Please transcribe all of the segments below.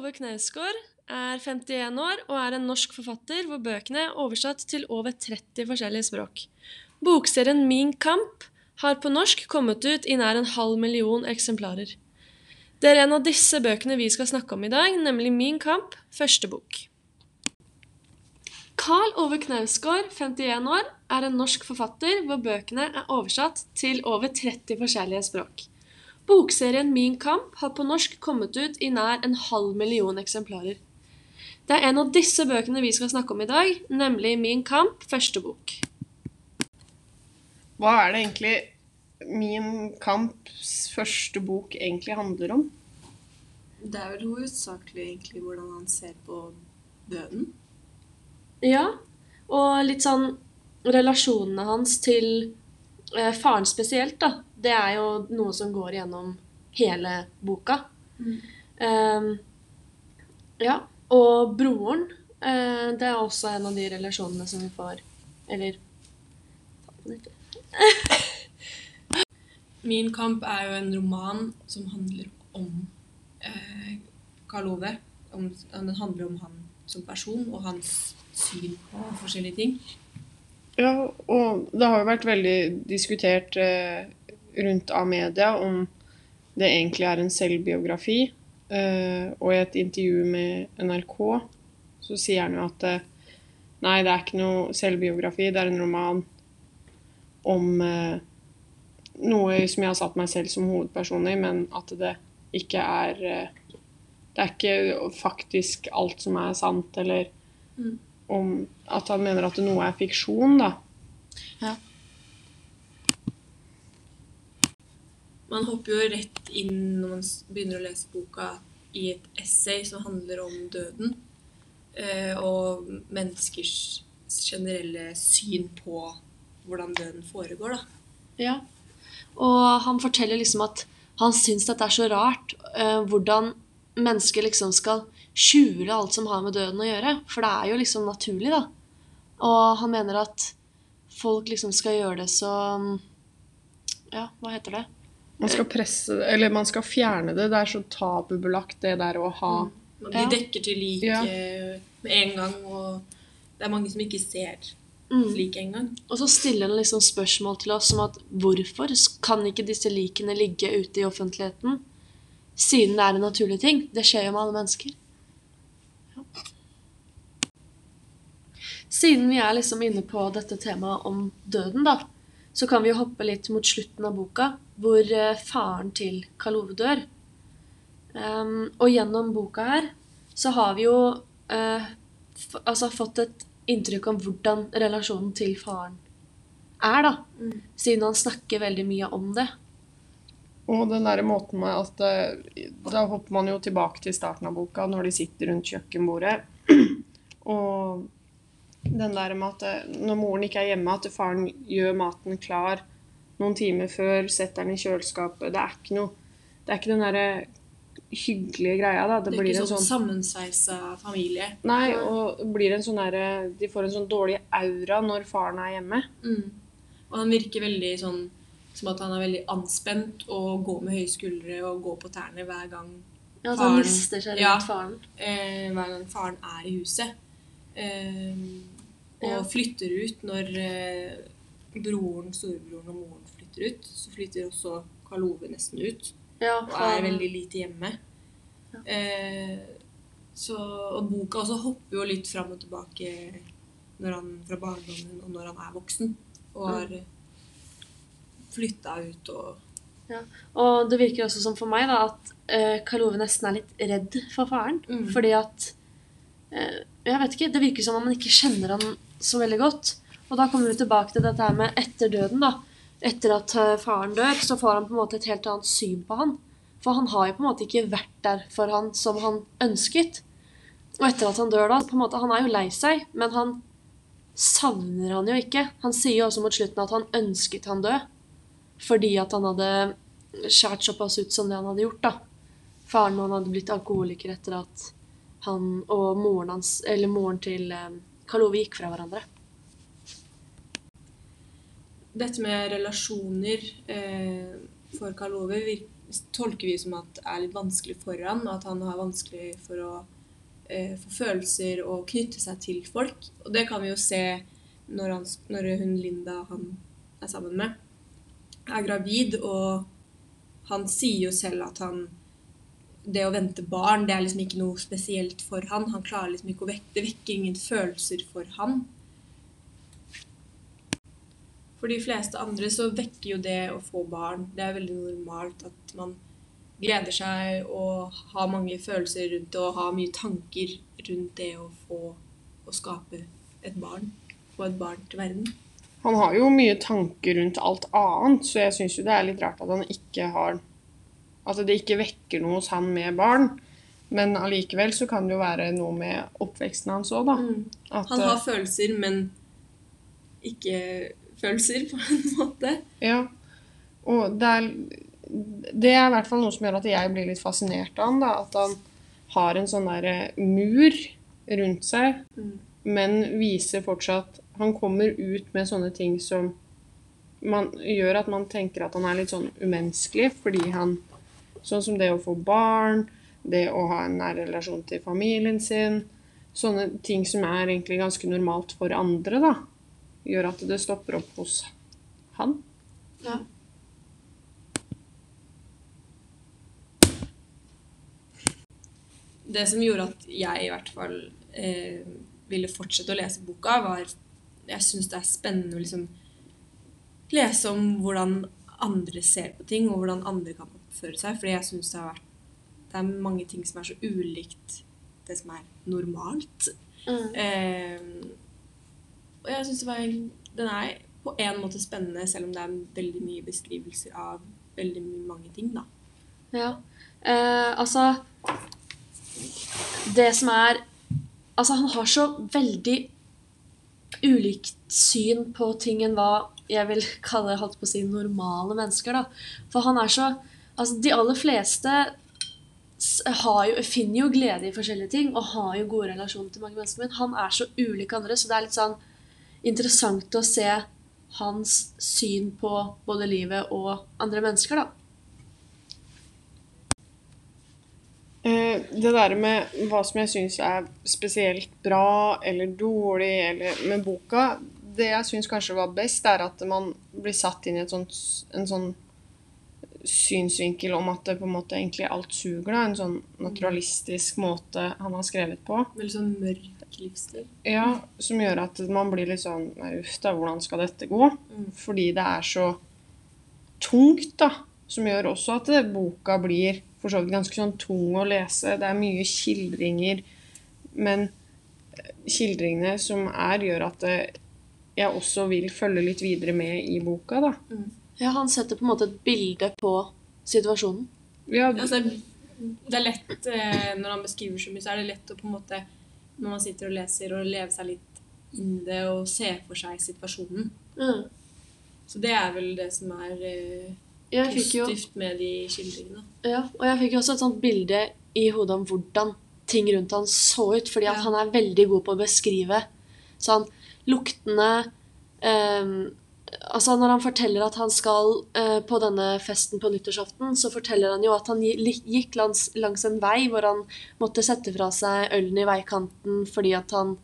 Ove Knausgård er 51 år og er en norsk forfatter hvor bøkene er oversatt til over 30 forskjellige språk. Bokserien Min kamp har på norsk kommet ut i nær en halv million eksemplarer. Det er en av disse bøkene vi skal snakke om i dag, nemlig Min kamp, første bok. Carl Ove Knausgård, 51 år, er en norsk forfatter hvor bøkene er oversatt til over 30 forskjellige språk. Bokserien Min kamp har på norsk kommet ut i nær en halv million eksemplarer. Det er en av disse bøkene vi skal snakke om i dag, nemlig Min kamp, første bok. Hva er det egentlig Min kamps første bok egentlig handler om? Det er vel hovedsakelig egentlig hvordan han ser på døden. Ja, og litt sånn relasjonene hans til eh, faren spesielt, da. Det er jo noe som går gjennom hele boka. Mm. Ehm, ja, og broren, uh, det er også en av de relasjonene som vi får Eller Min kamp er jo en roman som handler om eh, Karl Ove. Om, den handler om han som person og hans syn på forskjellige ting. Ja, og det har jo vært veldig diskutert eh, rundt av media om det egentlig er en selvbiografi. Eh, og i et intervju med NRK så sier han jo at eh, nei, det er ikke noe selvbiografi, det er en roman om eh, noe som jeg har satt meg selv som hovedperson i, men at det ikke er Det er ikke faktisk alt som er sant, eller Mm. om at han mener at noe er fiksjon, da. Man hopper jo rett inn når man begynner å lese boka i et essay som handler om døden. Eh, og menneskers generelle syn på hvordan døden foregår, da. Ja. Og han forteller liksom at han syns dette er så rart. eh, hvordan mennesker liksom skal skjule alt som har med døden å gjøre. For det er jo liksom naturlig, da. Og han mener at folk liksom skal gjøre det så Ja, hva heter det? Man skal presse det, eller man skal fjerne det. Det er så tabubelagt, det der å ha De Ja. dekker til lik Ja. med en gang, og det er mange som ikke ser Mm. lik engang. Og så stiller han liksom spørsmål til oss om at hvorfor kan ikke disse likene ligge ute i offentligheten? Siden det er en naturlig ting. Det skjer jo med alle mennesker. Ja. Siden vi er liksom inne på dette temaet om døden, da, så kan vi jo hoppe litt mot slutten av boka, hvor eh, faren til Karl Ove dør. Um, og gjennom boka her så har vi jo uh, f altså fått et inntrykk om hvordan relasjonen til faren er, da. Mm. Siden han snakker veldig mye om det. Og den der måten med at uh, Da hopper man jo tilbake til starten av boka, når de sitter rundt kjøkkenbordet. Og den der med at eh, når moren ikke er hjemme, at faren gjør maten klar noen timer før, setter den i kjøleskapet. Det er ikke noe Det er ikke den derre hyggelige greia, da. Det, Det er blir ikke en sånn sånn sammensveisa familie. Nei, og blir en sånn der, De får en sånn dårlig aura når faren er hjemme. Mm. Og han virker veldig sånn som at han er veldig anspent og går med høye skuldre og går på tærne hver gang, Ja, at han mister seg rundt Ja. faren. eh, hver gang faren er i huset. Eh, og Ja. flytter ut når eh, broren, storebroren og moren flytter ut. Så flytter også Karl Ove nesten ut Ja, og er veldig lite hjemme. Ja. Eh, så, og boka også hopper jo litt fram og tilbake når han, fra barndommen og når han er voksen. Og har flytta ut og Og det virker også som for meg da, at eh, Karl Ove nesten er litt redd for faren. Mm. Fordi at eh, Jeg vet ikke, det virker som om man ikke kjenner han så veldig godt. Og da kommer vi tilbake til dette her med etter døden. da. Etter at eh, faren dør, så får han på en måte et helt annet syn på han. For han har jo på en måte ikke vært der for han som han ønsket. Og etter at han dør da, på en måte, han er jo lei seg, men han savner han jo ikke. Han sier jo også mot slutten at han ønsket han død. Fordi at han hadde skjært såpass ut som det han hadde gjort. da. Faren han hadde blitt alkoholiker etter at han og moren, hans, moren til eh, Karl Ove gikk fra hverandre. Dette med relasjoner eh, for Karl Ove tolker vi som at er litt vanskelig for han, og at han har vanskelig for å eh, få følelser og knytte seg til folk. Og det kan vi jo se når, han, når hun Linda han er sammen med, er gravid, og han sier jo selv at han det å vente barn, det er liksom ikke noe spesielt for han. Han klarer liksom ikke å vekke Det vekker ingen følelser for han. For de fleste andre så vekker jo det å få barn Det er veldig normalt at man gleder seg og har mange følelser rundt det og har mye tanker rundt det å få å skape et barn. Få et barn til verden. Han har jo mye tanker rundt alt annet, så jeg syns jo det er litt rart at han ikke har At det ikke vekker noe hos han med barn. Men allikevel så kan det jo være noe med oppveksten hans òg, da. At, Han har eh, følelser, men ikke følelser, på en måte. Ja. Og det er, det er i hvert fall noe som gjør at jeg blir litt fascinert av han, da. At han har en sånn derre mur rundt seg, Mm. men viser fortsatt Han kommer ut med sånne ting som man gjør at man tenker at han er litt sånn umenneskelig, fordi han Sånn som det å få barn, det å ha en nær relasjon til familien sin. Sånne ting som er egentlig ganske normalt for andre, da. Gjør at det stopper opp hos han. Ja. Det som gjorde at jeg i hvert fall eh, ville fortsette å lese boka, var Jeg syns det er spennende å liksom lese om hvordan andre ser på ting, og hvordan andre kan oppføre seg. Fordi jeg syns det har vært Det er mange ting som er så ulikt det som er normalt. Mm. Eh, og jeg syns det var Den er på en måte spennende, selv om det er veldig mye beskrivelser av veldig mange ting, da. Ja. Eh, altså Det som er Altså, han har så veldig ulikt syn på ting enn hva jeg vil kalle holdt på å si, normale mennesker. da. For han er så Altså, de aller fleste jo, finner jo glede i forskjellige ting og har jo gode relasjoner til mange mennesker, men han er så ulik andre, så det er litt sånn interessant å se hans syn på både livet og andre mennesker, da. Eh, Det der med hva som jeg syns er spesielt bra eller dårlig eller med boka Det jeg syns kanskje var best, er at man blir satt inn i sånt, en sånn synsvinkel om at det på en måte egentlig alt suger. da, En sånn naturalistisk måte han har skrevet på. Veldig sånn mørk livsstil. Ja, Som gjør at man blir litt sånn uff da, hvordan skal dette gå? Mm. Fordi det er så tungt, da. Som gjør også at det, boka blir for så vidt ganske sånn tung å lese. Det er mye skildringer, men eh, skildringene som er, gjør at det, jeg også vil følge litt videre med i boka, da. Ja, han setter på en måte et bilde på situasjonen. Ja, Altså, det er lett, eh, Når han beskriver så mye, så er det lett å på en måte Når man sitter og leser og leve seg litt inn i det og se for seg situasjonen. Mm. Så det er vel det som er eh, positivt med de skildringene. ja, og jeg fikk jo også et sånt bilde i hodet om hvordan ting rundt han så ut, fordi at Ja. han er veldig god på å beskrive sånn luktene um, Altså Når han forteller at han skal uh, på denne festen på nyttårsaften, så forteller han jo at han gikk langs, langs en vei hvor han måtte sette fra seg ølen i veikanten fordi at han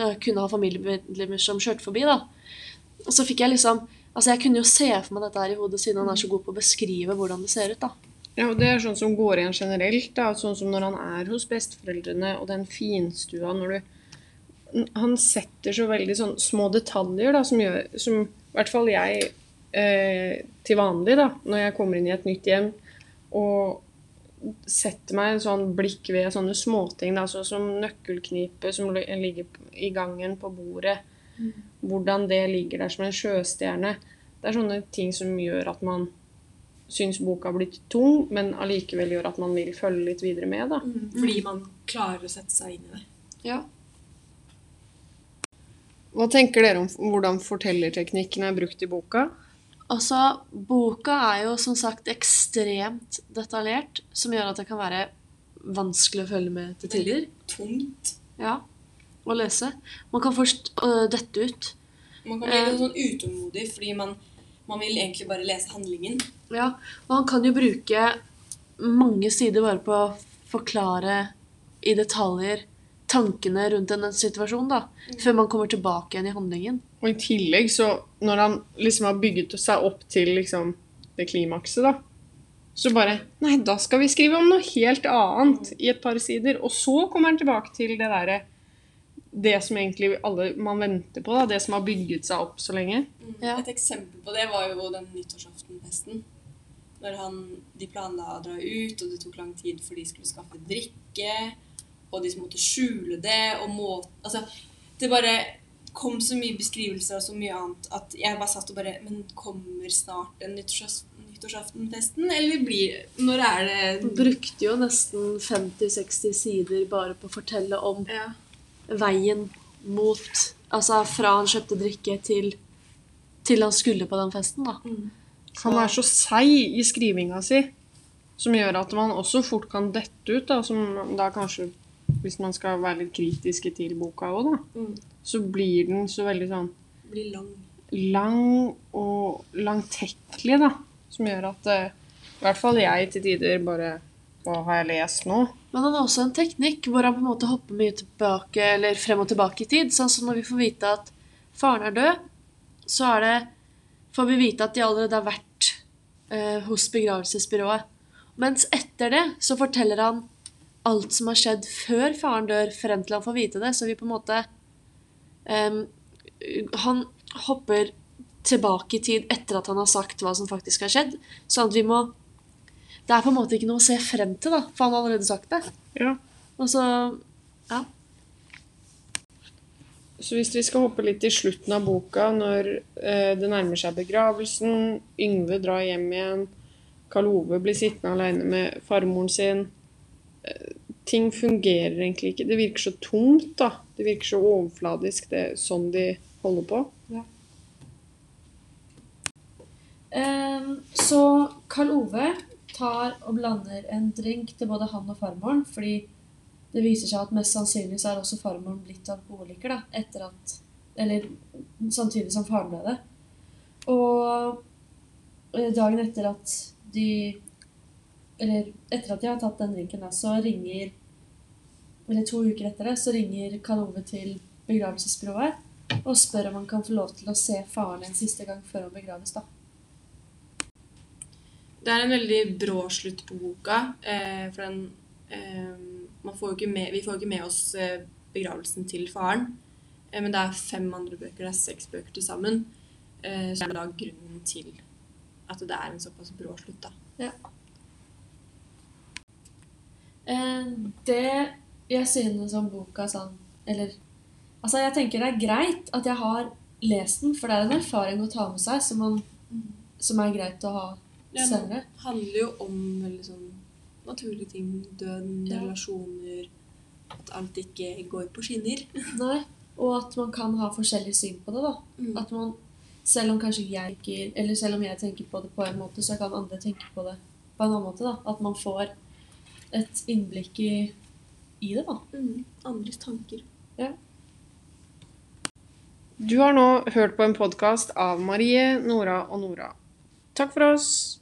uh, kunne ha familiemedlemmer som kjørte forbi. da. Så fikk jeg liksom Altså Jeg kunne jo se for meg dette her i hodet, siden han er så god på å beskrive hvordan det ser ut. da. Ja, og det er sånn som går igjen generelt. Da. Sånn som når han er hos besteforeldrene og den finstua når du Han setter så veldig sånn små detaljer da, som gjør Som i hvert fall jeg eh, til vanlig, da, når jeg kommer inn i et nytt hjem og setter meg en sånn blikk ved sånne småting, da, så som nøkkelknipe som ligger i gangen på bordet. Hvordan det ligger der som en sjøstjerne. Det er sånne ting som gjør at man syns boka har blitt tung, men allikevel gjør at man vil følge litt videre med. da. Fordi man klarer å sette seg inn i det. Ja. Hva tenker dere om hvordan fortellerteknikken er brukt i boka? Altså, boka er jo som sagt ekstremt detaljert, som gjør at det kan være vanskelig å følge med til tider. Tungt. Ja, å lese. Man kan først øh, dette ut. Man kan bli litt sånn utålmodig fordi man, man vil egentlig bare lese handlingen. Ja, og han kan jo bruke mange sider bare på å forklare i detaljer tankene rundt en situasjon, da. Før man kommer tilbake igjen i handlingen. Og i tillegg, så når han liksom har bygget seg opp til liksom det klimakset, da, så bare Nei, da skal vi skrive om noe helt annet i et par sider. Og så kommer han tilbake til det derre Det som egentlig alle man venter på, da. Det som har bygget seg opp så lenge. Ja. Et eksempel på det var jo den nyttårsaftenfesten. Når han, de planla å dra ut, og det tok lang tid for de skulle skaffe drikke. Og de måtte skjule det. og må, altså, Det bare kom så mye beskrivelser og så mye annet at jeg bare satt og bare Men kommer snart den nyttårsaf- nyttårsaftenfesten? Eller blir Når er det brukte jo nesten 50-60 sider bare på å fortelle om ja. veien mot Altså fra han kjøpte drikke til, til han skulle på den festen, da. Mm. Han er så seig i skrivinga si, som gjør at man også fort kan dette ut. Da, som da kanskje, hvis man skal være litt kritiske til boka òg, da, Mm. så blir den så veldig sånn Blir lang. lang og langtekkelig, da. Som gjør at eh, i hvert fall jeg til tider bare Hva har jeg lest nå? Men han har også en teknikk hvor han på en måte hopper mye tilbake, eller frem og tilbake i tid. Sånn som når vi får vite at faren er død, så er det, får vi vite at de allerede har vært eh, hos begravelsesbyrået. Mens etter det så forteller han alt som har skjedd før faren dør, frem til han får vite det. Så vi på en måte um, Han hopper tilbake i tid etter at han har sagt hva som faktisk har skjedd. Sånn at vi må Det er på en måte ikke noe å se frem til, da, for han har allerede sagt det. Ja. Og så Ja. Så hvis vi skal hoppe litt til slutten av boka, når eh, det nærmer seg begravelsen, Yngve drar hjem igjen, Karl Ove blir sittende alene med farmoren sin eh, Ting fungerer egentlig ikke. Det virker så tomt, da. Det virker så overfladisk, det er sånn de holder på. Ehm, så Karl Ove tar og blander en drink til både han og farmoren, fordi det viser seg at mest sannsynlig så er også farmoren blitt alkoholiker da, etter at Eller samtidig som faren døde. Og eh, dagen etter at de Eller etter at de har tatt den drinken, da, så ringer Eller to uker etter det, så ringer Karl Ove til begravelsesbyrået og spør om han kan få lov til å se faren en siste gang før han begraves. da. Det er en veldig brå slutt på boka. Eh, for den eh, man får med, Vi får jo ikke med oss eh, begravelsen til faren. Eh, men det er fem andre bøker. Det er seks bøker til sammen. Eh, så det er da grunnen til at det er en såpass brå slutt. da. Eh, det jeg synes om boka sånn Eller Altså, jeg tenker det er greit at jeg har lest den, for det er en erfaring å ta med seg som, man, som er greit å ha Ja, senere. Det handler jo om sånn naturlige ting. Døden, Ja. relasjoner At alt ikke går på skinner. Nei, og at man kan ha forskjellig syn på det. da. Mm. At man, Selv om kanskje jeg ikke Eller selv om jeg tenker på det på en måte, så kan andre tenke på det på en annen måte. da. At man får et innblikk i, i det. da. Mm. Andres tanker. Du har nå hørt på en podkast av Marie, Nora og Nora. Takk for oss!